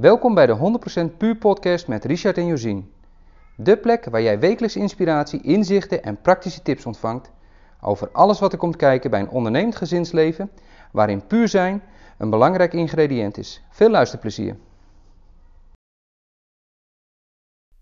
Welkom bij de 100% Puur Podcast met Richard en Josien. De plek waar jij wekelijks inspiratie, inzichten en praktische tips ontvangt over alles wat er komt kijken bij een ondernemend gezinsleven, waarin puur zijn een belangrijk ingrediënt is. Veel luisterplezier.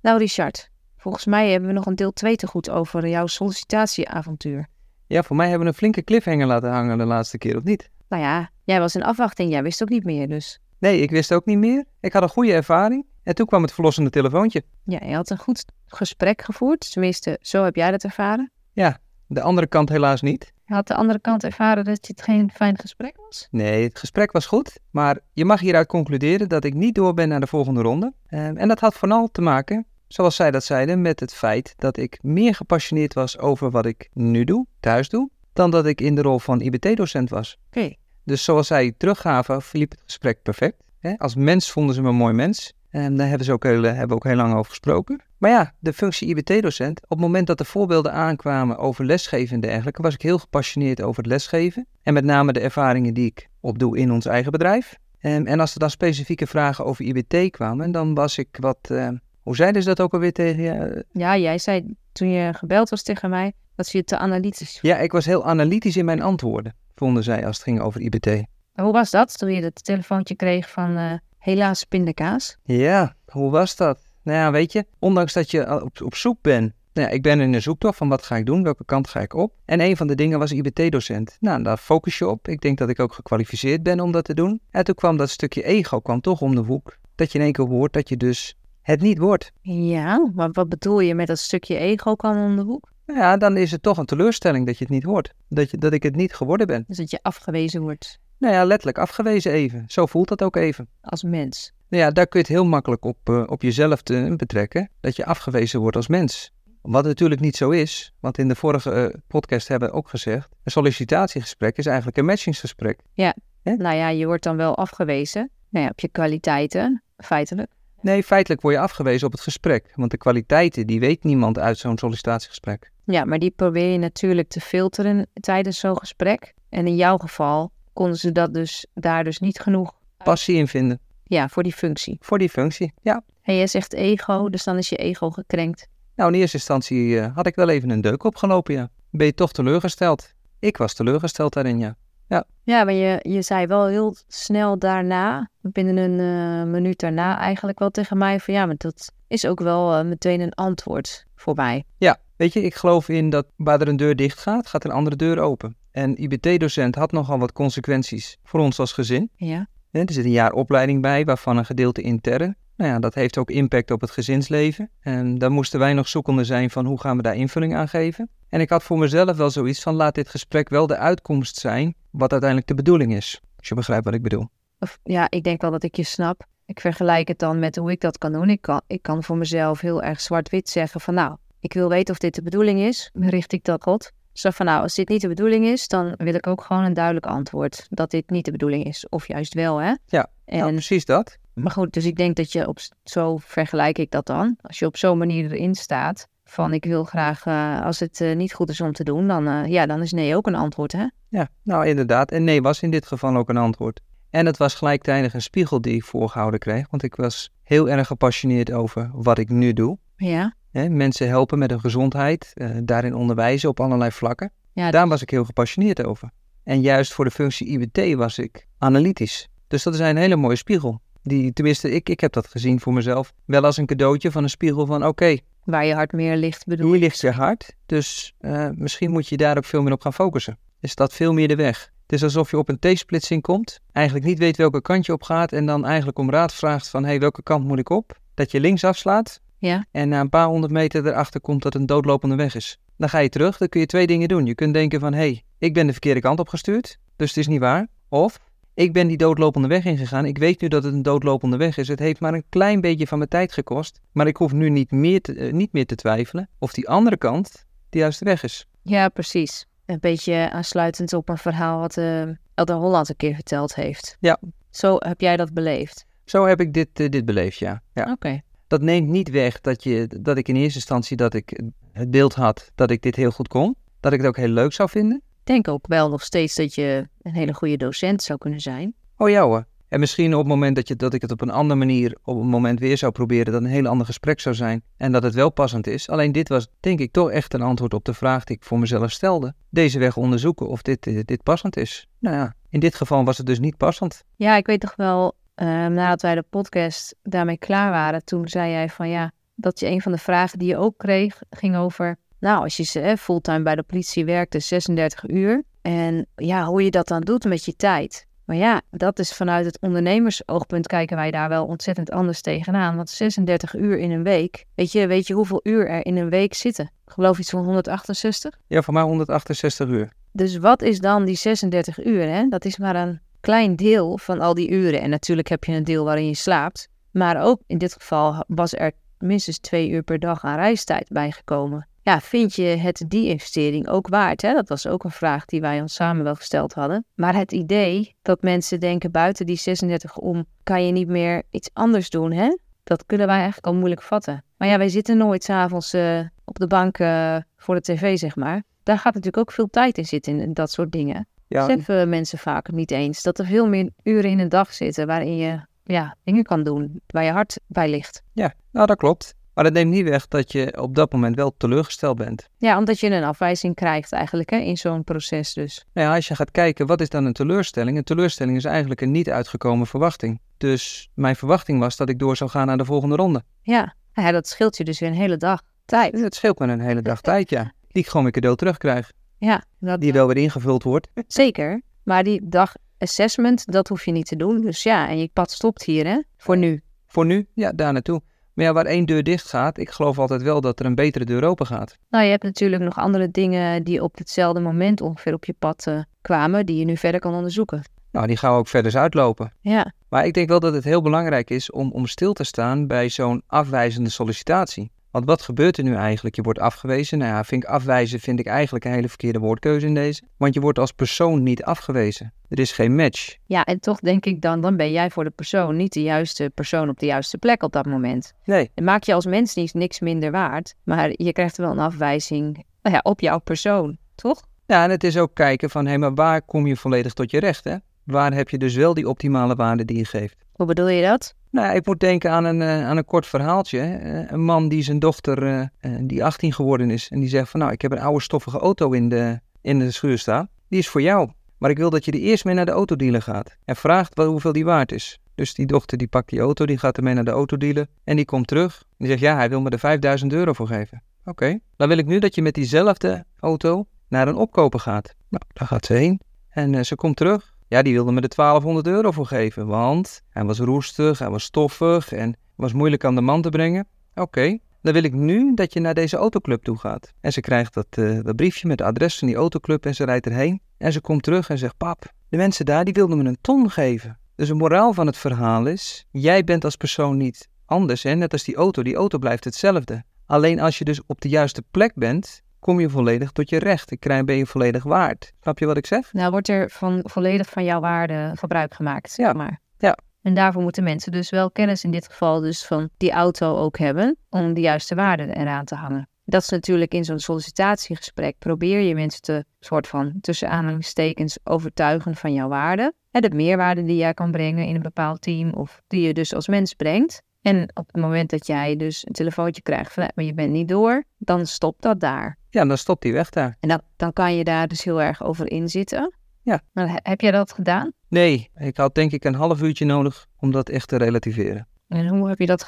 Nou, Richard, volgens mij hebben we nog een deel 2 te goed over jouw sollicitatieavontuur. Ja, voor mij hebben we een flinke cliffhanger laten hangen de laatste keer, of niet? Nou ja, jij was in afwachting, jij wist ook niet meer, dus. Nee, ik wist ook niet meer. Ik had een goede ervaring en toen kwam het verlossende telefoontje. Ja, je had een goed gesprek gevoerd, tenminste, zo heb jij dat ervaren. Ja, de andere kant helaas niet. Je had de andere kant ervaren dat het geen fijn gesprek was? Nee, het gesprek was goed, maar je mag hieruit concluderen dat ik niet door ben naar de volgende ronde. Ehm, en dat had vooral te maken, zoals zij dat zeiden, met het feit dat ik meer gepassioneerd was over wat ik nu doe, thuis doe, dan dat ik in de rol van IBT-docent was. Oké. Dus zoals zij teruggaven, verliep het gesprek perfect. Als mens vonden ze me een mooi mens. En daar hebben ze ook heel, hebben ook heel lang over gesproken. Maar ja, de functie IBT-docent, op het moment dat de voorbeelden aankwamen over lesgeven en dergelijke, was ik heel gepassioneerd over het lesgeven. En met name de ervaringen die ik opdoe in ons eigen bedrijf. En, en als er dan specifieke vragen over IBT kwamen, dan was ik wat. Uh, hoe zeiden ze dat ook alweer tegen je? Ja, jij zei toen je gebeld was tegen mij dat je te analytisch. Ja, ik was heel analytisch in mijn antwoorden, vonden zij als het ging over IBT. Hoe was dat toen je het telefoontje kreeg van uh, helaas pindakaas? Ja, hoe was dat? Nou ja, weet je, ondanks dat je op, op zoek bent. Nou ja, ik ben in een zoektocht van wat ga ik doen, welke kant ga ik op. En een van de dingen was IBT-docent. Nou, daar focus je op. Ik denk dat ik ook gekwalificeerd ben om dat te doen. En toen kwam dat stukje ego kwam toch om de hoek. Dat je in één keer hoort dat je dus het niet wordt. Ja, maar wat bedoel je met dat stukje ego kwam om de hoek? Nou ja, dan is het toch een teleurstelling dat je het niet hoort. Dat, je, dat ik het niet geworden ben. Dus dat je afgewezen wordt. Nou ja, letterlijk afgewezen even. Zo voelt dat ook even. Als mens. Nou ja, daar kun je het heel makkelijk op, uh, op jezelf te betrekken. Dat je afgewezen wordt als mens. Wat natuurlijk niet zo is, want in de vorige uh, podcast hebben we ook gezegd: een sollicitatiegesprek is eigenlijk een matchingsgesprek. Ja, He? nou ja, je wordt dan wel afgewezen nou ja, op je kwaliteiten, feitelijk. Nee, feitelijk word je afgewezen op het gesprek. Want de kwaliteiten, die weet niemand uit zo'n sollicitatiegesprek. Ja, maar die probeer je natuurlijk te filteren tijdens zo'n gesprek. En in jouw geval konden ze dat dus, daar dus niet genoeg... Passie in vinden. Ja, voor die functie. Voor die functie, ja. En jij zegt ego, dus dan is je ego gekrenkt. Nou, in eerste instantie uh, had ik wel even een deuk opgelopen, ja. Ben je toch teleurgesteld? Ik was teleurgesteld daarin, ja. Ja, ja maar je, je zei wel heel snel daarna, binnen een uh, minuut daarna eigenlijk wel tegen mij van ja, maar dat is ook wel uh, meteen een antwoord voor mij. Ja, weet je, ik geloof in dat waar er een deur dicht gaat, gaat een andere deur open. En IBT-docent had nogal wat consequenties voor ons als gezin. Ja. Er zit een jaar opleiding bij, waarvan een gedeelte intern. Nou ja, dat heeft ook impact op het gezinsleven. En daar moesten wij nog zoekende zijn van hoe gaan we daar invulling aan geven. En ik had voor mezelf wel zoiets van laat dit gesprek wel de uitkomst zijn wat uiteindelijk de bedoeling is. Als je begrijpt wat ik bedoel. Of, ja, ik denk wel dat ik je snap. Ik vergelijk het dan met hoe ik dat kan doen. Ik kan, ik kan voor mezelf heel erg zwart-wit zeggen van nou, ik wil weten of dit de bedoeling is. Richt ik dat God? Zo van nou, als dit niet de bedoeling is, dan wil ik ook gewoon een duidelijk antwoord dat dit niet de bedoeling is. Of juist wel, hè? Ja, en, nou, precies dat. Maar goed, dus ik denk dat je op zo vergelijk ik dat dan. Als je op zo'n manier erin staat van ik wil graag, uh, als het uh, niet goed is om te doen, dan, uh, ja, dan is nee ook een antwoord, hè? Ja, nou inderdaad. En nee was in dit geval ook een antwoord. En het was gelijktijdig een spiegel die ik voorgehouden kreeg, want ik was heel erg gepassioneerd over wat ik nu doe. Ja. Hè, mensen helpen met hun gezondheid, daarin onderwijzen op allerlei vlakken. Ja, Daar was ik heel gepassioneerd over. En juist voor de functie IBT was ik analytisch. Dus dat is een hele mooie spiegel. Die, tenminste, ik, ik heb dat gezien voor mezelf. Wel als een cadeautje van een spiegel van oké. Waar je hart meer ligt bedoel Hier ligt je hart. Dus uh, misschien moet je daar ook veel meer op gaan focussen. Is dat veel meer de weg. Het is alsof je op een T-splitsing komt. Eigenlijk niet weet welke kant je op gaat. En dan eigenlijk om raad vraagt van hé, hey, welke kant moet ik op? Dat je links afslaat. Ja. En na een paar honderd meter erachter komt dat het een doodlopende weg is. Dan ga je terug. Dan kun je twee dingen doen. Je kunt denken van hé, hey, ik ben de verkeerde kant op gestuurd. Dus het is niet waar. Of ik ben die doodlopende weg ingegaan. Ik weet nu dat het een doodlopende weg is. Het heeft maar een klein beetje van mijn tijd gekost. Maar ik hoef nu niet meer te, uh, niet meer te twijfelen of die andere kant de juiste weg is. Ja, precies. Een beetje aansluitend op een verhaal wat uh, Elder Holland een keer verteld heeft. Ja. Zo heb jij dat beleefd? Zo heb ik dit, uh, dit beleefd, ja. ja. Oké. Okay. Dat neemt niet weg dat, je, dat ik in eerste instantie dat ik het beeld had dat ik dit heel goed kon. Dat ik het ook heel leuk zou vinden denk ook wel nog steeds dat je een hele goede docent zou kunnen zijn. Oh ja hoor. En misschien op het moment dat, je, dat ik het op een andere manier, op een moment weer zou proberen, dat een heel ander gesprek zou zijn en dat het wel passend is. Alleen dit was denk ik toch echt een antwoord op de vraag die ik voor mezelf stelde. Deze weg onderzoeken of dit, dit, dit passend is. Nou ja, in dit geval was het dus niet passend. Ja, ik weet toch wel, uh, nadat wij de podcast daarmee klaar waren, toen zei jij van ja, dat je een van de vragen die je ook kreeg, ging over, nou, als je eh, fulltime bij de politie werkte, 36 uur. En ja, hoe je dat dan doet met je tijd. Maar ja, dat is vanuit het ondernemersoogpunt kijken wij daar wel ontzettend anders tegenaan. Want 36 uur in een week, weet je, weet je hoeveel uur er in een week zitten? Ik geloof iets van 168? Ja, voor mij 168 uur. Dus wat is dan die 36 uur? Hè? Dat is maar een klein deel van al die uren. En natuurlijk heb je een deel waarin je slaapt. Maar ook in dit geval was er minstens twee uur per dag aan reistijd bijgekomen. Ja, vind je het die investering ook waard? Hè? Dat was ook een vraag die wij ons samen wel gesteld hadden. Maar het idee dat mensen denken buiten die 36 om, kan je niet meer iets anders doen, hè? Dat kunnen wij eigenlijk al moeilijk vatten. Maar ja, wij zitten nooit s'avonds uh, op de bank uh, voor de tv, zeg maar. Daar gaat natuurlijk ook veel tijd in zitten, in dat soort dingen. Ja. Beseffen mensen vaak niet eens dat er veel meer uren in een dag zitten waarin je ja, dingen kan doen waar je hart bij ligt. Ja, nou dat klopt. Maar dat neemt niet weg dat je op dat moment wel teleurgesteld bent. Ja, omdat je een afwijzing krijgt eigenlijk hè, in zo'n proces dus. Nou ja, als je gaat kijken, wat is dan een teleurstelling? Een teleurstelling is eigenlijk een niet uitgekomen verwachting. Dus mijn verwachting was dat ik door zou gaan naar de volgende ronde. Ja, ja dat scheelt je dus weer een hele dag tijd. Het scheelt me een hele dag tijd, ja. Die ik gewoon weer cadeau terugkrijg. Ja. Dat... Die wel weer ingevuld wordt. Zeker, maar die dag assessment, dat hoef je niet te doen. Dus ja, en je pad stopt hier, hè? Voor nu. Voor nu, ja, daar naartoe. Maar ja, waar één deur dicht gaat, ik geloof altijd wel dat er een betere deur open gaat. Nou, je hebt natuurlijk nog andere dingen die op hetzelfde moment ongeveer op je pad uh, kwamen, die je nu verder kan onderzoeken. Nou, die gaan we ook verder uitlopen. Ja. Maar ik denk wel dat het heel belangrijk is om, om stil te staan bij zo'n afwijzende sollicitatie. Want wat gebeurt er nu eigenlijk? Je wordt afgewezen. Nou ja, vind ik afwijzen vind ik eigenlijk een hele verkeerde woordkeuze in deze. Want je wordt als persoon niet afgewezen. Er is geen match. Ja, en toch denk ik dan, dan ben jij voor de persoon niet de juiste persoon op de juiste plek op dat moment. Nee. Dan maak je als mens niet, niks minder waard. Maar je krijgt wel een afwijzing nou ja, op jouw persoon, toch? Ja, en het is ook kijken van, hé, hey, maar waar kom je volledig tot je recht, hè? Waar heb je dus wel die optimale waarde die je geeft? Hoe bedoel je dat? Nou, ik moet denken aan een, uh, aan een kort verhaaltje. Uh, een man die zijn dochter, uh, die 18 geworden is, en die zegt van nou, ik heb een oude stoffige auto in de, in de schuur staan. Die is voor jou. Maar ik wil dat je er eerst mee naar de autodealer gaat. En vraagt hoeveel die waard is. Dus die dochter die pakt die auto, die gaat ermee naar de autodealer. En die komt terug. En die zegt ja, hij wil me er 5000 euro voor geven. Oké, dan wil ik nu dat je met diezelfde auto naar een opkoper gaat. Nou, daar gaat ze heen. En ze komt terug. Ja, die wilde me er 1200 euro voor geven, want hij was roestig, hij was stoffig en was moeilijk aan de man te brengen. Oké, dan wil ik nu dat je naar deze autoclub toe gaat. En ze krijgt dat, uh, dat briefje met het adres van die autoclub en ze rijdt erheen. En ze komt terug en zegt, pap, de mensen daar die wilden me een ton geven. Dus de moraal van het verhaal is, jij bent als persoon niet anders, hè? net als die auto. Die auto blijft hetzelfde. Alleen als je dus op de juiste plek bent, kom je volledig tot je recht. Ik krijg, ben je volledig waard. Snap je wat ik zeg? Nou, wordt er van, volledig van jouw waarde gebruik gemaakt, ja. maar. Ja. En daarvoor moeten mensen dus wel kennis in dit geval dus van die auto ook hebben om de juiste waarde eraan te hangen. Dat is natuurlijk in zo'n sollicitatiegesprek. Probeer je mensen te soort van tussen aanhalingstekens overtuigen van jouw waarde. En de meerwaarde die jij kan brengen in een bepaald team of die je dus als mens brengt. En op het moment dat jij dus een telefoontje krijgt van maar je bent niet door, dan stopt dat daar. Ja, dan stopt die weg daar. En dat, dan kan je daar dus heel erg over inzitten. Ja. Maar heb jij dat gedaan? Nee, ik had denk ik een half uurtje nodig om dat echt te relativeren. En hoe heb je dat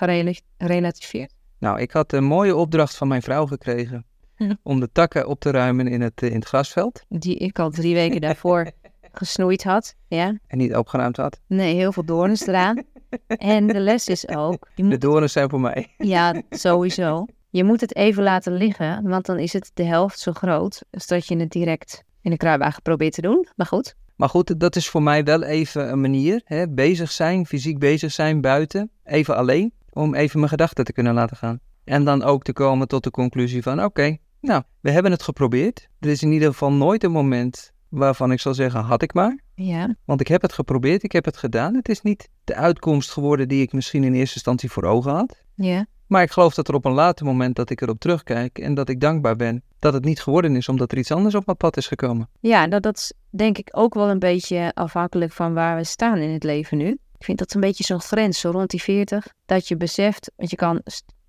gerelativeerd? Nou, ik had een mooie opdracht van mijn vrouw gekregen hm. om de takken op te ruimen in het, in het grasveld. Die ik al drie weken daarvoor gesnoeid had, ja. En niet opgeruimd had. Nee, heel veel doornen eraan. En de les is ook... Moet... De doornen zijn voor mij. ja, sowieso. Je moet het even laten liggen, want dan is het de helft zo groot als dat je het direct in de kruiwagen probeert te doen. Maar goed. Maar goed, dat is voor mij wel even een manier. Hè? Bezig zijn, fysiek bezig zijn buiten, even alleen, om even mijn gedachten te kunnen laten gaan. En dan ook te komen tot de conclusie van, oké, nou, we hebben het geprobeerd. Er is in ieder geval nooit een moment waarvan ik zal zeggen, had ik maar. Ja. Want ik heb het geprobeerd, ik heb het gedaan. Het is niet de uitkomst geworden die ik misschien in eerste instantie voor ogen had. Ja. Maar ik geloof dat er op een later moment dat ik erop terugkijk en dat ik dankbaar ben dat het niet geworden is omdat er iets anders op mijn pad is gekomen. Ja, dat, dat is denk ik ook wel een beetje afhankelijk van waar we staan in het leven nu. Ik vind dat een beetje zo'n grens, zo rond die 40, dat je beseft, want je kan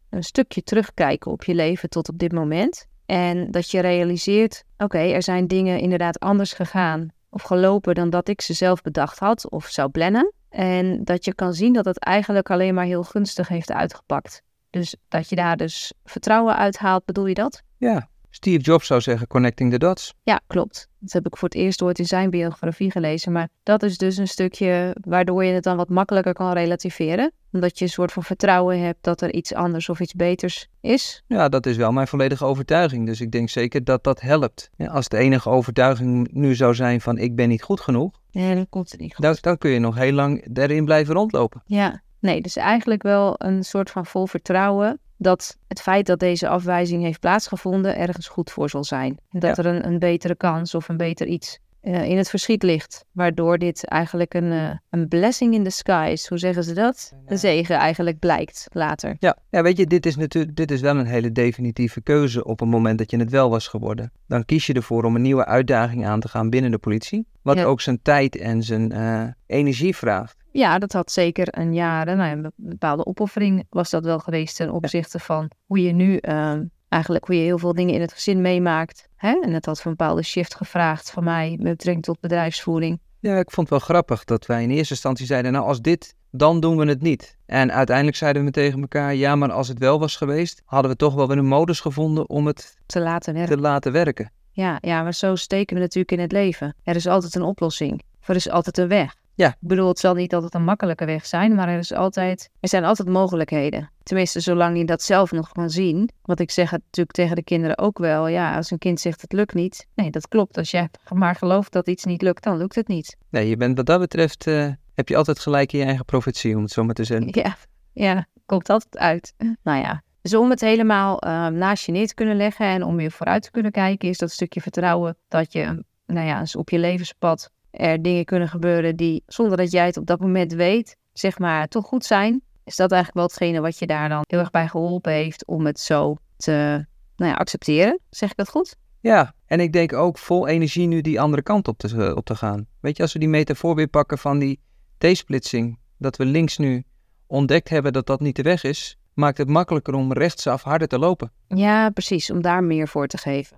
een stukje terugkijken op je leven tot op dit moment. En dat je realiseert, oké, er zijn dingen inderdaad anders gegaan of gelopen dan dat ik ze zelf bedacht had of zou plannen. En dat je kan zien dat het eigenlijk alleen maar heel gunstig heeft uitgepakt. Dus dat je daar dus vertrouwen uithaalt, bedoel je dat? Ja, Steve Jobs zou zeggen connecting the dots. Ja, klopt. Dat heb ik voor het eerst ooit in zijn biografie gelezen. Maar dat is dus een stukje waardoor je het dan wat makkelijker kan relativeren. Omdat je een soort van vertrouwen hebt dat er iets anders of iets beters is. Ja, dat is wel mijn volledige overtuiging. Dus ik denk zeker dat dat helpt. Ja, als de enige overtuiging nu zou zijn van ik ben niet goed genoeg, Nee, dan komt het niet goed. dan, dan kun je nog heel lang daarin blijven rondlopen. Ja, nee, dus eigenlijk wel een soort van vol vertrouwen dat het feit dat deze afwijzing heeft plaatsgevonden ergens goed voor zal zijn. En dat Ja. er een, een betere kans of een beter iets eh, in het verschiet ligt. Waardoor dit eigenlijk een, eh, een blessing in disguise, hoe zeggen ze dat? Een zegen eigenlijk blijkt later. Ja, ja weet je, dit is natuurlijk dit is wel een hele definitieve keuze op het moment dat je het wel was geworden. Dan kies je ervoor om een nieuwe uitdaging aan te gaan binnen de politie. Wat Ja. ook zijn tijd en zijn eh, energie vraagt. Ja, dat had zeker een jaren, nou een bepaalde opoffering was dat wel geweest ten opzichte van hoe je nu ehm, eigenlijk hoe je heel veel dingen in het gezin meemaakt. Hè? En het had voor een bepaalde shift gevraagd van mij met betrekking tot bedrijfsvoering. Ja, ik vond het wel grappig dat wij in eerste instantie zeiden, nou als dit, dan doen we het niet. En uiteindelijk zeiden we tegen elkaar, ja, maar als het wel was geweest, hadden we toch wel weer een modus gevonden om het Te laten werken. te laten werken. Ja, ja, maar zo steken we natuurlijk in het leven. Er is altijd een oplossing. Er is altijd een weg. Ja. Ik bedoel, het zal niet altijd een makkelijke weg zijn, maar er, is altijd, er zijn altijd mogelijkheden. Tenminste, zolang je dat zelf nog kan zien. Want ik zeg het natuurlijk tegen de kinderen ook wel. Ja, als een kind zegt het lukt niet. Nee, dat klopt. Als jij maar gelooft dat iets niet lukt, dan lukt het niet. Nee, je bent wat dat betreft, eh, heb je altijd gelijk in je eigen profetie, om het zo maar te zeggen. Ja, ja, komt altijd uit. Nou ja, dus om het helemaal eh, naast je neer te kunnen leggen en om weer vooruit te kunnen kijken, is dat stukje vertrouwen dat je, nou ja, op je levenspad er dingen kunnen gebeuren die, zonder dat jij het op dat moment weet, zeg maar, toch goed zijn. Is dat eigenlijk wel hetgene wat je daar dan heel erg bij geholpen heeft om het zo te, nou ja, accepteren? Zeg ik dat goed? Ja, en ik denk ook vol energie nu die andere kant op te, op te gaan. Weet je, als we die metafoor weer pakken van die T-splitsing, dat we links nu ontdekt hebben dat dat niet de weg is, maakt het makkelijker om rechtsaf harder te lopen. Ja, precies, om daar meer voor te geven.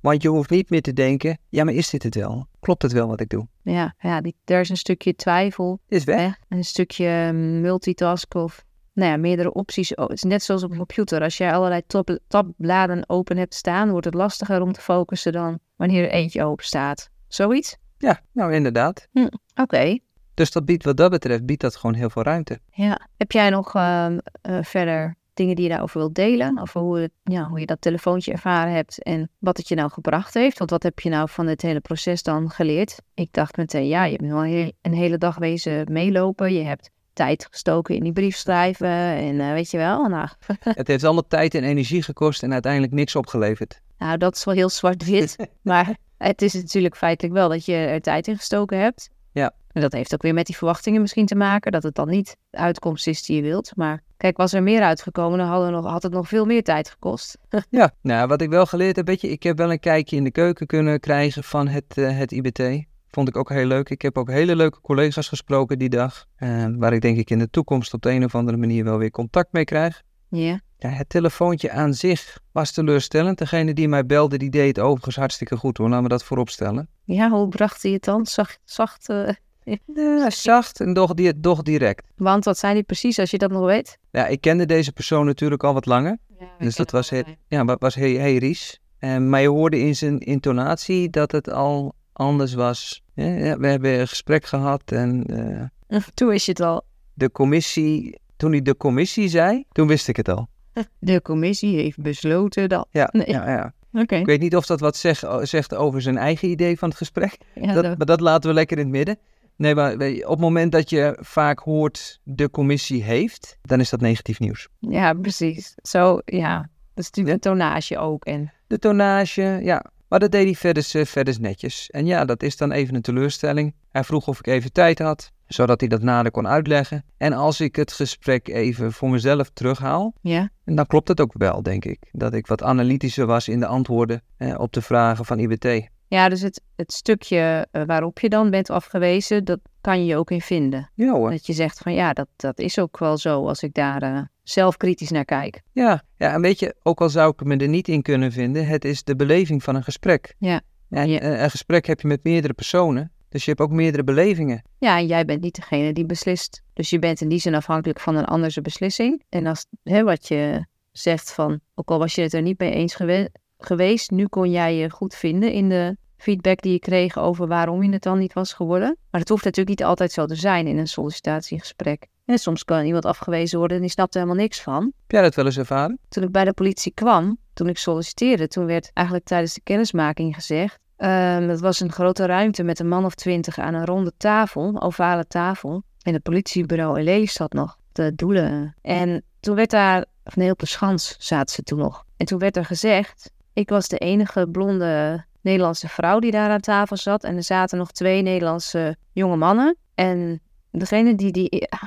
Want je hoeft niet meer te denken, ja, maar is dit het wel? Klopt het wel wat ik doe? Ja, ja die, daar is een stukje twijfel is weg. Een stukje multitask of nou ja, meerdere opties. Oh, het is net zoals op een computer. Als jij allerlei tab- tabbladen open hebt staan, wordt het lastiger om te focussen dan wanneer er eentje open staat. Zoiets? Ja, nou inderdaad. Oké. Dus dat biedt wat dat betreft, biedt dat gewoon heel veel ruimte. Ja. Heb jij nog ehm, eh, verder dingen die je daarover wilt delen? Over hoe, het, ja, hoe je dat telefoontje ervaren hebt en wat het je nou gebracht heeft? Want wat heb je nou van dit hele proces dan geleerd? Ik dacht meteen, ja, je al heel- een hele dag wezen meelopen. Je hebt tijd gestoken in die brief schrijven en eh, weet je wel. Nou, het heeft allemaal tijd en energie gekost en uiteindelijk niks opgeleverd. Nou, dat is wel heel zwart-wit. maar het is natuurlijk feitelijk wel dat je er tijd in gestoken hebt. Ja. En dat heeft ook weer met die verwachtingen misschien te maken. Dat het dan niet de uitkomst is die je wilt. Maar kijk, was er meer uitgekomen, dan hadden we nog, had het nog veel meer tijd gekost. Ja, nou, wat ik wel geleerd heb, weet je, ik heb wel een kijkje in de keuken kunnen krijgen van het, eh, het IBT. Vond ik ook heel leuk. Ik heb ook hele leuke collega's gesproken die dag, eh, waar ik denk ik in de toekomst op de een of andere manier wel weer contact mee krijg. Ja. Ja, het telefoontje aan zich was teleurstellend. Degene die mij belde, die deed het overigens hartstikke goed hoor. Laten we dat voorop stellen. Ja, hoe bracht hij het dan? Zacht, zacht eh, Ja, zacht en doch, di- doch direct. Want wat zijn die precies, als je dat nog weet? Ja, ik kende deze persoon natuurlijk al wat langer. Ja, Dus dat was het. Ja, was hey, hey Ries. Maar je hoorde in zijn intonatie dat het al anders was. Ja, we hebben een gesprek gehad en eh, Toen wist je het al. de commissie, toen hij de commissie zei, toen wist ik het al. De commissie heeft besloten dat. Ja, Nee. ja. Ik weet niet of dat wat zeg- zegt over zijn eigen idee van het gesprek. Ja, Dat, dat- maar dat laten we lekker in het midden. Nee, maar je, op het moment dat je vaak hoort de commissie heeft, dan is dat negatief nieuws. ja, precies. Zo, ja. Dat is natuurlijk een tonage ook. En De tonnage, ja. Maar dat deed hij verder, verder netjes. En ja, dat is dan even een teleurstelling. Hij vroeg of ik even tijd had, zodat hij dat nader kon uitleggen. En als ik het gesprek even voor mezelf terughaal, ja. dan klopt het ook wel, denk ik. Dat ik wat analytischer was in de antwoorden eh, op de vragen van IBT. Ja, dus het, het stukje eh, waarop je dan bent afgewezen, dat kan je je ook in vinden. Ja hoor. Dat je zegt van ja, dat, dat is ook wel zo als ik daar eh, zelf kritisch naar kijk. Ja, ja, en weet je, ook al zou ik me er niet in kunnen vinden, het is de beleving van een gesprek. Ja. En Ja. eh, een gesprek heb je met meerdere personen, dus je hebt ook meerdere belevingen. Ja, en jij bent niet degene die beslist. Dus je bent in die zin afhankelijk van een andere beslissing. En als hè, wat je zegt van, ook al was je het er niet mee eens gewe- geweest, nu kon jij je goed vinden in de feedback die je kreeg over waarom je het dan niet was geworden. Maar het hoeft natuurlijk niet altijd zo te zijn in een sollicitatiegesprek. En soms kan iemand afgewezen worden en die snapt er helemaal niks van. Heb jij dat wel eens ervaren? Toen ik bij de politie kwam, toen ik solliciteerde, toen werd eigenlijk tijdens de kennismaking gezegd. ehm het was een grote ruimte met een man of twintig aan een ronde tafel, een ovale tafel. En het politiebureau in Lelystad nog, de doelen. En toen werd daar, of nee, op de schans zaten ze toen nog. En toen werd er gezegd, ik was de enige blonde Nederlandse vrouw die daar aan tafel zat. En er zaten nog twee Nederlandse jonge mannen. En degene die die eh,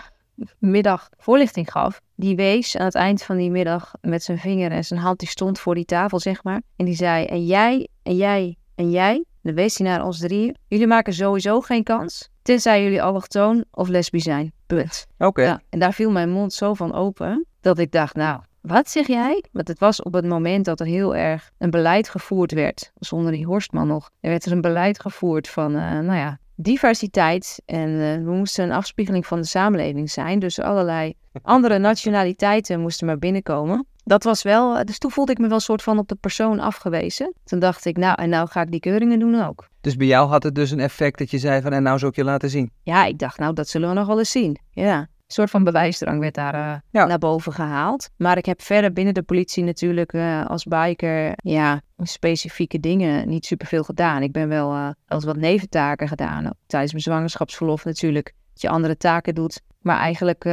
middag voorlichting gaf, die wees aan het eind van die middag met zijn vinger en zijn hand, die stond voor die tafel, zeg maar. En die zei, en jij, en jij, en jij. Dan wees hij naar ons drieën. Jullie maken sowieso geen kans, tenzij jullie allochtoon of lesbisch zijn. Punt. Oké. Ja, en daar viel mijn mond zo van open, dat ik dacht, nou, wat zeg jij? Want het was op het moment dat er heel erg een beleid gevoerd werd, zonder die Horstman nog. Er werd er een beleid gevoerd van, eh, nou ja, diversiteit. En eh, we moesten een afspiegeling van de samenleving zijn. Dus allerlei andere nationaliteiten moesten maar binnenkomen. Dat was wel, dus toen voelde ik me wel een soort van op de persoon afgewezen. Toen dacht ik, nou, en nou ga ik die keuringen doen ook. Dus bij jou had het dus een effect dat je zei van, en nou zou ik je laten zien. Ja, ik dacht, nou, dat zullen we nog wel eens zien. Ja. Een soort van bewijsdrang werd daar eh, Ja. naar boven gehaald. Maar ik heb verder binnen de politie natuurlijk eh, als biker ja, specifieke dingen niet superveel gedaan. Ik ben wel als wat neventaken gedaan. Tijdens mijn zwangerschapsverlof natuurlijk. Dat je andere taken doet. Maar eigenlijk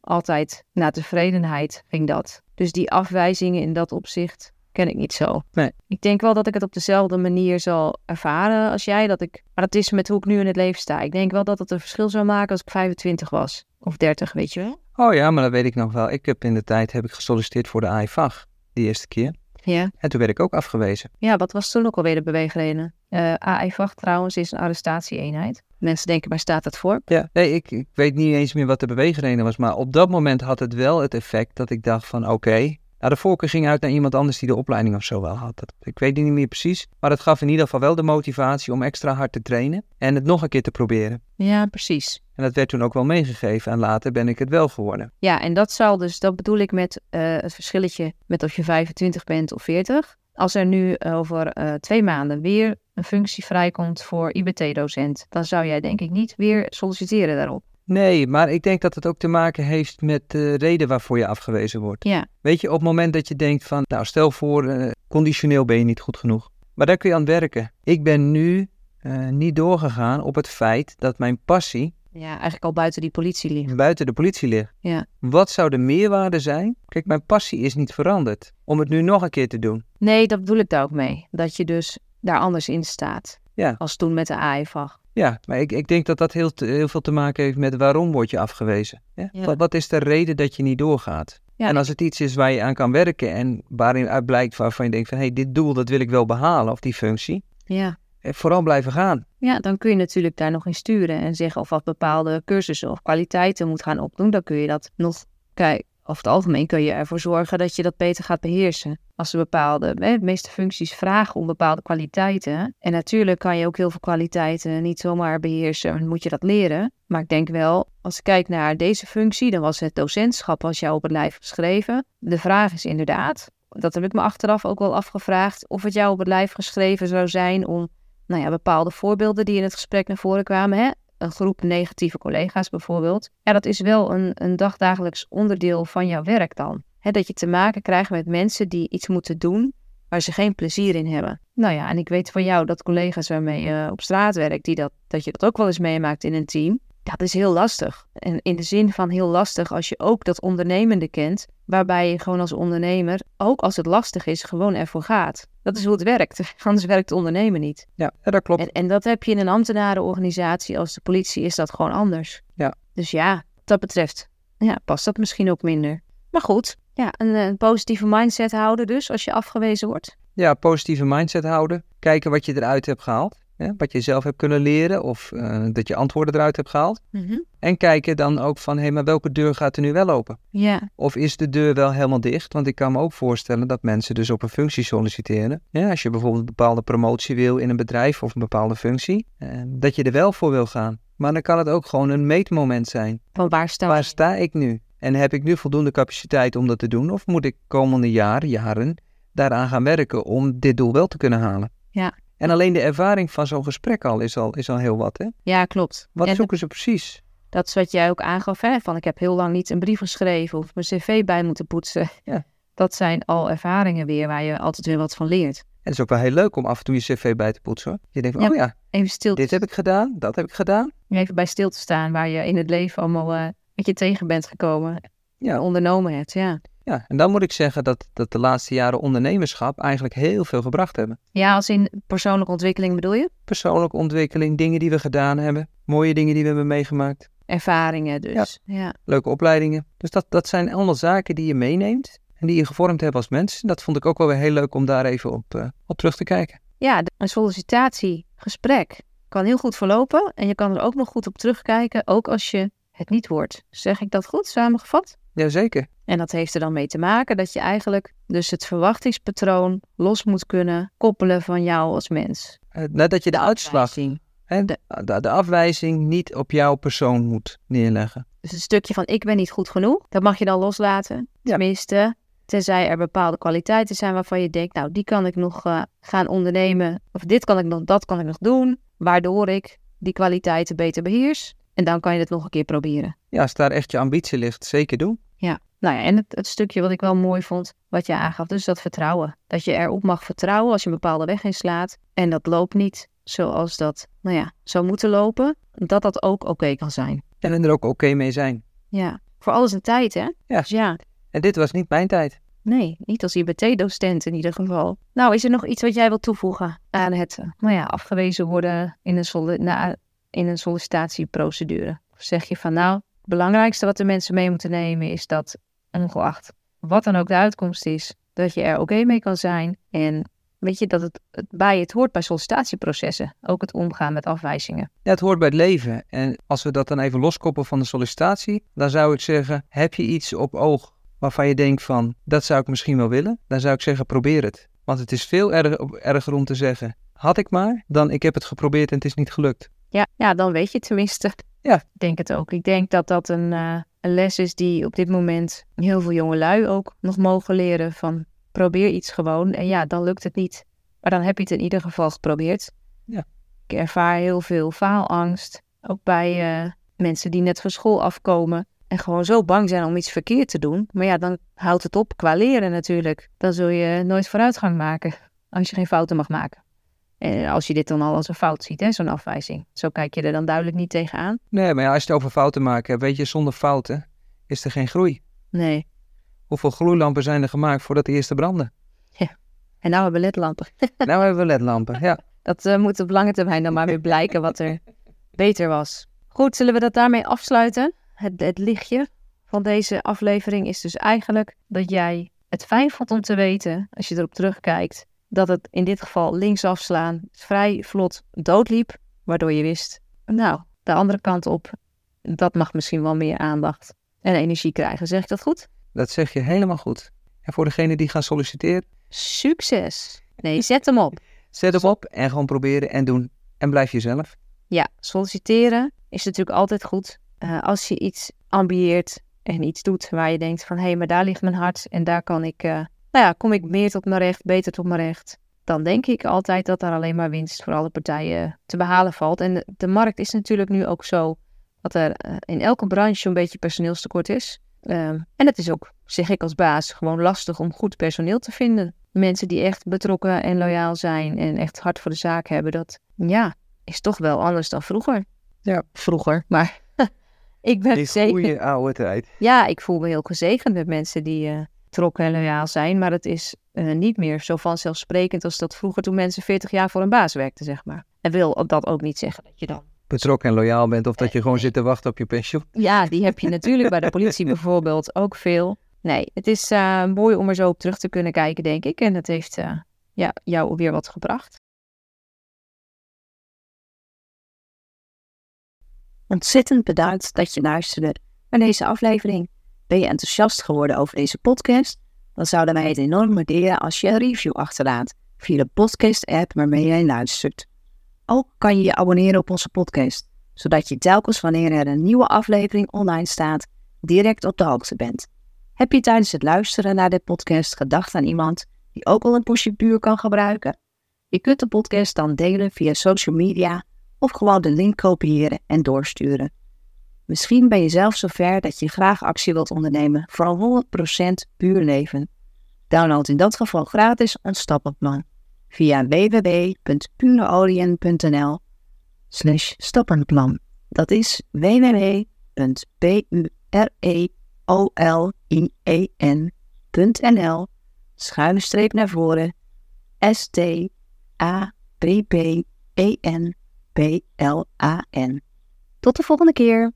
altijd naar tevredenheid ging dat. Dus die afwijzingen in dat opzicht ken ik niet zo. Nee. Ik denk wel dat ik het op dezelfde manier zal ervaren als jij. Dat ik, maar dat is met hoe ik nu in het leven sta. Ik denk wel dat het een verschil zou maken als ik 25 was. Of 30, weet je wel. Oh ja, maar dat weet ik nog wel. Ik heb in de tijd heb ik gesolliciteerd voor de AIVAG, die eerste keer. Ja. En toen werd ik ook afgewezen. Ja, wat was toen ook alweer de beweegreden? Eh AI-vacht trouwens is een arrestatieeenheid. Mensen denken, waar staat dat voor? Ja, nee, ik, ik weet niet eens meer wat de beweegreden was. Maar op dat moment had het wel het effect dat ik dacht van, oké. Nou, de voorkeur ging uit naar iemand anders die de opleiding of zo wel had. Dat, ik weet het niet meer precies. Maar het gaf in ieder geval wel de motivatie om extra hard te trainen. En het nog een keer te proberen. Ja, precies. En dat werd toen ook wel meegegeven. En later ben ik het wel geworden. Ja, en dat zal dus, dat bedoel ik met eh, het verschilletje met of je 25 bent of 40. Als er nu over eh, twee maanden weer een functie vrijkomt voor IBT-docent, dan zou jij denk ik niet weer solliciteren daarop. Nee, maar ik denk dat het ook te maken heeft met de reden waarvoor je afgewezen wordt. Ja, Weet je, op het moment dat je denkt van, nou stel voor, eh, conditioneel ben je niet goed genoeg. Maar daar kun je aan werken. Ik ben nu eh, niet doorgegaan op het feit dat mijn passie ja, eigenlijk al buiten die politie ligt. buiten de politie ligt. Ja. Wat zou de meerwaarde zijn? Kijk, mijn passie is niet veranderd. Om het nu nog een keer te doen. Nee, dat bedoel ik daar ook mee. Dat je dus daar anders in staat. Ja. Als toen met de AIVAG. Ja, maar ik, ik denk dat dat heel, te- heel veel te maken heeft met waarom word je afgewezen. Ja? Ja. Wat, wat is de reden dat je niet doorgaat? Ja, en als het iets is waar je aan kan werken en waarin uit blijkt waarvan je denkt van hé, hey, dit doel dat wil ik wel behalen of die functie, Ja. eh, vooral blijven gaan. ja, dan kun je natuurlijk daar nog in sturen en zeggen of wat bepaalde cursussen of kwaliteiten moet gaan opdoen. Dan kun je dat nog, kijk, over het algemeen kun je ervoor zorgen dat je dat beter gaat beheersen. Als er bepaalde, de meeste functies vragen om bepaalde kwaliteiten. En natuurlijk kan je ook heel veel kwaliteiten niet zomaar beheersen, moet je dat leren. Maar ik denk wel, als ik kijk naar deze functie, dan was het docentschap als jou op het lijf geschreven. De vraag is inderdaad, dat heb ik me achteraf ook wel afgevraagd, of het jou op het lijf geschreven zou zijn om nou ja, bepaalde voorbeelden die in het gesprek naar voren kwamen. Hè? Een groep negatieve collega's bijvoorbeeld. Ja, dat is wel een, een dagdagelijks onderdeel van jouw werk dan. Dat je te maken krijgt met mensen die iets moeten doen waar ze geen plezier in hebben. Nou ja, en ik weet van jou dat collega's waarmee je op straat werkt, die dat, dat je dat ook wel eens meemaakt in een team. Dat is heel lastig. En in de zin van heel lastig als je ook dat ondernemende kent, waarbij je gewoon als ondernemer, ook als het lastig is, gewoon ervoor gaat. Dat is hoe het werkt. Anders werkt ondernemen niet. Ja, ja, dat klopt. En, en dat heb je in een ambtenarenorganisatie als de politie, is dat gewoon anders. Ja. Dus ja, wat dat betreft, ja, past dat misschien ook minder. Maar goed, ja, een, een positieve mindset houden dus als je afgewezen wordt. Ja, positieve mindset houden. Kijken wat je eruit hebt gehaald. Hè? Wat je zelf hebt kunnen leren of eh, dat je antwoorden eruit hebt gehaald. Mhm. En kijken dan ook van, hé, hey, maar welke deur gaat er nu wel open? Ja, Of is de deur wel helemaal dicht? Want ik kan me ook voorstellen dat mensen dus op een functie solliciteren. Ja, als je bijvoorbeeld een bepaalde promotie wil in een bedrijf of een bepaalde functie, eh, dat je er wel voor wil gaan. Maar dan kan het ook gewoon een meetmoment zijn. van waar staan Waar sta ik nu? En heb ik nu voldoende capaciteit om dat te doen? Of moet ik komende jaren, jaren, daaraan gaan werken om dit doel wel te kunnen halen? Ja. En alleen de ervaring van zo'n gesprek al is al, is al heel wat, hè? Ja, klopt. Wat En zoeken ze precies? dat is wat jij ook aangaf, hè? van ik heb heel lang niet een brief geschreven of mijn cv bij moeten poetsen. Ja. Dat zijn al ervaringen weer waar je altijd weer wat van leert. En het is ook wel heel leuk om af en toe je cv bij te poetsen. Hoor. Je denkt, van, Ja. oh ja, Even stil, dit heb ik gedaan, dat heb ik gedaan. even bij stil te staan waar je in het leven allemaal eh met je tegen bent gekomen. Ja. Ondernomen hebt, ja. Ja, en dan moet ik zeggen dat, dat de laatste jaren ondernemerschap eigenlijk heel veel gebracht hebben. Ja, als in persoonlijke ontwikkeling bedoel je? Persoonlijke ontwikkeling, dingen die we gedaan hebben, mooie dingen die we hebben meegemaakt, Ervaringen dus. Ja. leuke opleidingen. Dus dat, dat zijn allemaal zaken die je meeneemt en die je gevormd hebt als mens. En dat vond ik ook wel weer heel leuk om daar even op, eh, op terug te kijken. Ja, een sollicitatiegesprek kan heel goed verlopen en je kan er ook nog goed op terugkijken, ook als je het niet hoort. Zeg ik dat goed samengevat? Jazeker. En dat heeft er dan mee te maken dat je eigenlijk dus het verwachtingspatroon los moet kunnen koppelen van jou als mens. Eh, nadat je de uitslag, hè, De- de, de afwijzing niet op jouw persoon moet neerleggen. Dus een stukje van ik ben niet goed genoeg, dat mag je dan loslaten. Ja. Tenminste, tenzij er bepaalde kwaliteiten zijn waarvan je denkt, nou die kan ik nog eh, gaan ondernemen. Of dit kan ik nog, dat kan ik nog doen, waardoor ik die kwaliteiten beter beheers. En dan kan je het nog een keer proberen. Ja, als daar echt je ambitie ligt, zeker doen. Ja, nou ja, en het, het stukje wat ik wel mooi vond, wat je aangaf, dus dat vertrouwen. Dat je erop mag vertrouwen als je een bepaalde weg inslaat en dat loopt niet zoals dat, nou ja, zou moeten lopen, dat dat ook oké kan zijn. En er ook oké mee zijn. Ja, voor alles een tijd, hè? Ja. Dus ja, En dit was niet mijn tijd. nee, niet als IBT-docent in ieder geval. Nou, is er nog iets wat jij wilt toevoegen aan het, nou ja, afgewezen worden in een, solli- na, in een sollicitatieprocedure? Of zeg je van, nou, belangrijkste wat de mensen mee moeten nemen is dat, ongeacht wat dan ook de uitkomst is, dat je er oké mee kan zijn. En weet je, dat het, bij het hoort bij sollicitatieprocessen. Ook het omgaan met afwijzingen. Ja, het hoort bij het leven. En als we dat dan even loskoppelen van de sollicitatie, dan zou ik zeggen, heb je iets op oog waarvan je denkt van, dat zou ik misschien wel willen? Dan zou ik zeggen, probeer het. Want het is veel erger, erger om te zeggen, had ik maar, dan ik heb het geprobeerd en het is niet gelukt. Ja, ja, dan weet je tenminste. Ja. Ik denk het ook. Ik denk dat dat een, eh, een les is die op dit moment heel veel jonge lui ook nog mogen leren van probeer iets gewoon en ja, dan lukt het niet. Maar dan heb je het in ieder geval geprobeerd. Ja. Ik ervaar heel veel faalangst, ook bij eh, mensen die net van school afkomen en gewoon zo bang zijn om iets verkeerd te doen. Maar ja, dan houdt het op qua leren natuurlijk. Dan zul je nooit vooruitgang maken als je geen fouten mag maken. En als je dit dan al als een fout ziet, hè, zo'n afwijzing. Zo kijk je er dan duidelijk niet tegenaan. Nee, maar ja, als je het over fouten maken hebt, weet je, zonder fouten is er geen groei. Nee. Hoeveel gloeilampen zijn er gemaakt voordat de eerste branden? En nou hebben we ledlampen. nou hebben we ledlampen, ja. Dat eh, moet op lange termijn dan maar weer blijken wat er beter was. Goed, zullen we dat daarmee afsluiten? Het, het lichtje van deze aflevering is dus eigenlijk dat jij het fijn vond om te weten, als je erop terugkijkt, dat het in dit geval linksaf slaan vrij vlot doodliep, waardoor je wist, nou, de andere kant op, dat mag misschien wel meer aandacht en energie krijgen. Zeg ik dat goed? Dat zeg je helemaal goed. En voor degene die gaan solliciteren, Succes! Nee, zet hem op. zet hem op en gewoon proberen en doen. En blijf jezelf. Ja, solliciteren is natuurlijk altijd goed. Eh, als je iets ambieert en iets doet waar je denkt van... hé, hey, maar daar ligt mijn hart en daar kan ik... eh, nou ja, kom ik meer tot mijn recht, beter tot mijn recht. Dan denk ik altijd dat daar alleen maar winst voor alle partijen te behalen valt. En de, de markt is natuurlijk nu ook zo... dat er eh, in elke branche een beetje personeelstekort is. Ehm, en het is ook, zeg ik als baas, gewoon lastig om goed personeel te vinden. Mensen die echt betrokken en loyaal zijn en echt hard voor de zaak hebben, dat ja, is toch wel anders dan vroeger. Ja. Vroeger, maar ik ben Die goede oude tijd. Ja, ik voel me heel gezegend met mensen die eh betrokken en loyaal zijn. Maar het is eh, niet meer zo vanzelfsprekend als dat vroeger toen mensen 40 jaar voor een baas werkten, zeg maar. En wil dat ook niet zeggen dat je dan betrokken en loyaal bent of dat je eh, gewoon zit te wachten op je pensioen. Ja, die heb je natuurlijk bij de politie bijvoorbeeld ook veel. Nee, het is eh, mooi om er zo op terug te kunnen kijken, denk ik. En dat heeft ja, jou weer wat gebracht. Ontzettend bedankt dat je luisterde naar deze aflevering. Ben je enthousiast geworden over deze podcast? Dan zouden wij het enorm waarderen als je een review achterlaat via de podcast-app waarmee jij luistert. Ook kan je je abonneren op onze podcast, zodat je telkens wanneer er een nieuwe aflevering online staat, direct op de hoogte bent. Heb je tijdens het luisteren naar dit podcast gedacht aan iemand die ook al een pushje puur kan gebruiken? Je kunt de podcast dan delen via social media of gewoon de link kopiëren en doorsturen. Misschien ben je zelf zover dat je graag actie wilt ondernemen voor een 100% puur leven. Download in dat geval gratis ons stappenplan via www.pureolien.nl slash stappenplan. Dat is www.pureolien.nl schuine streep naar voren S T A P P E N P L A N. Tot de volgende keer.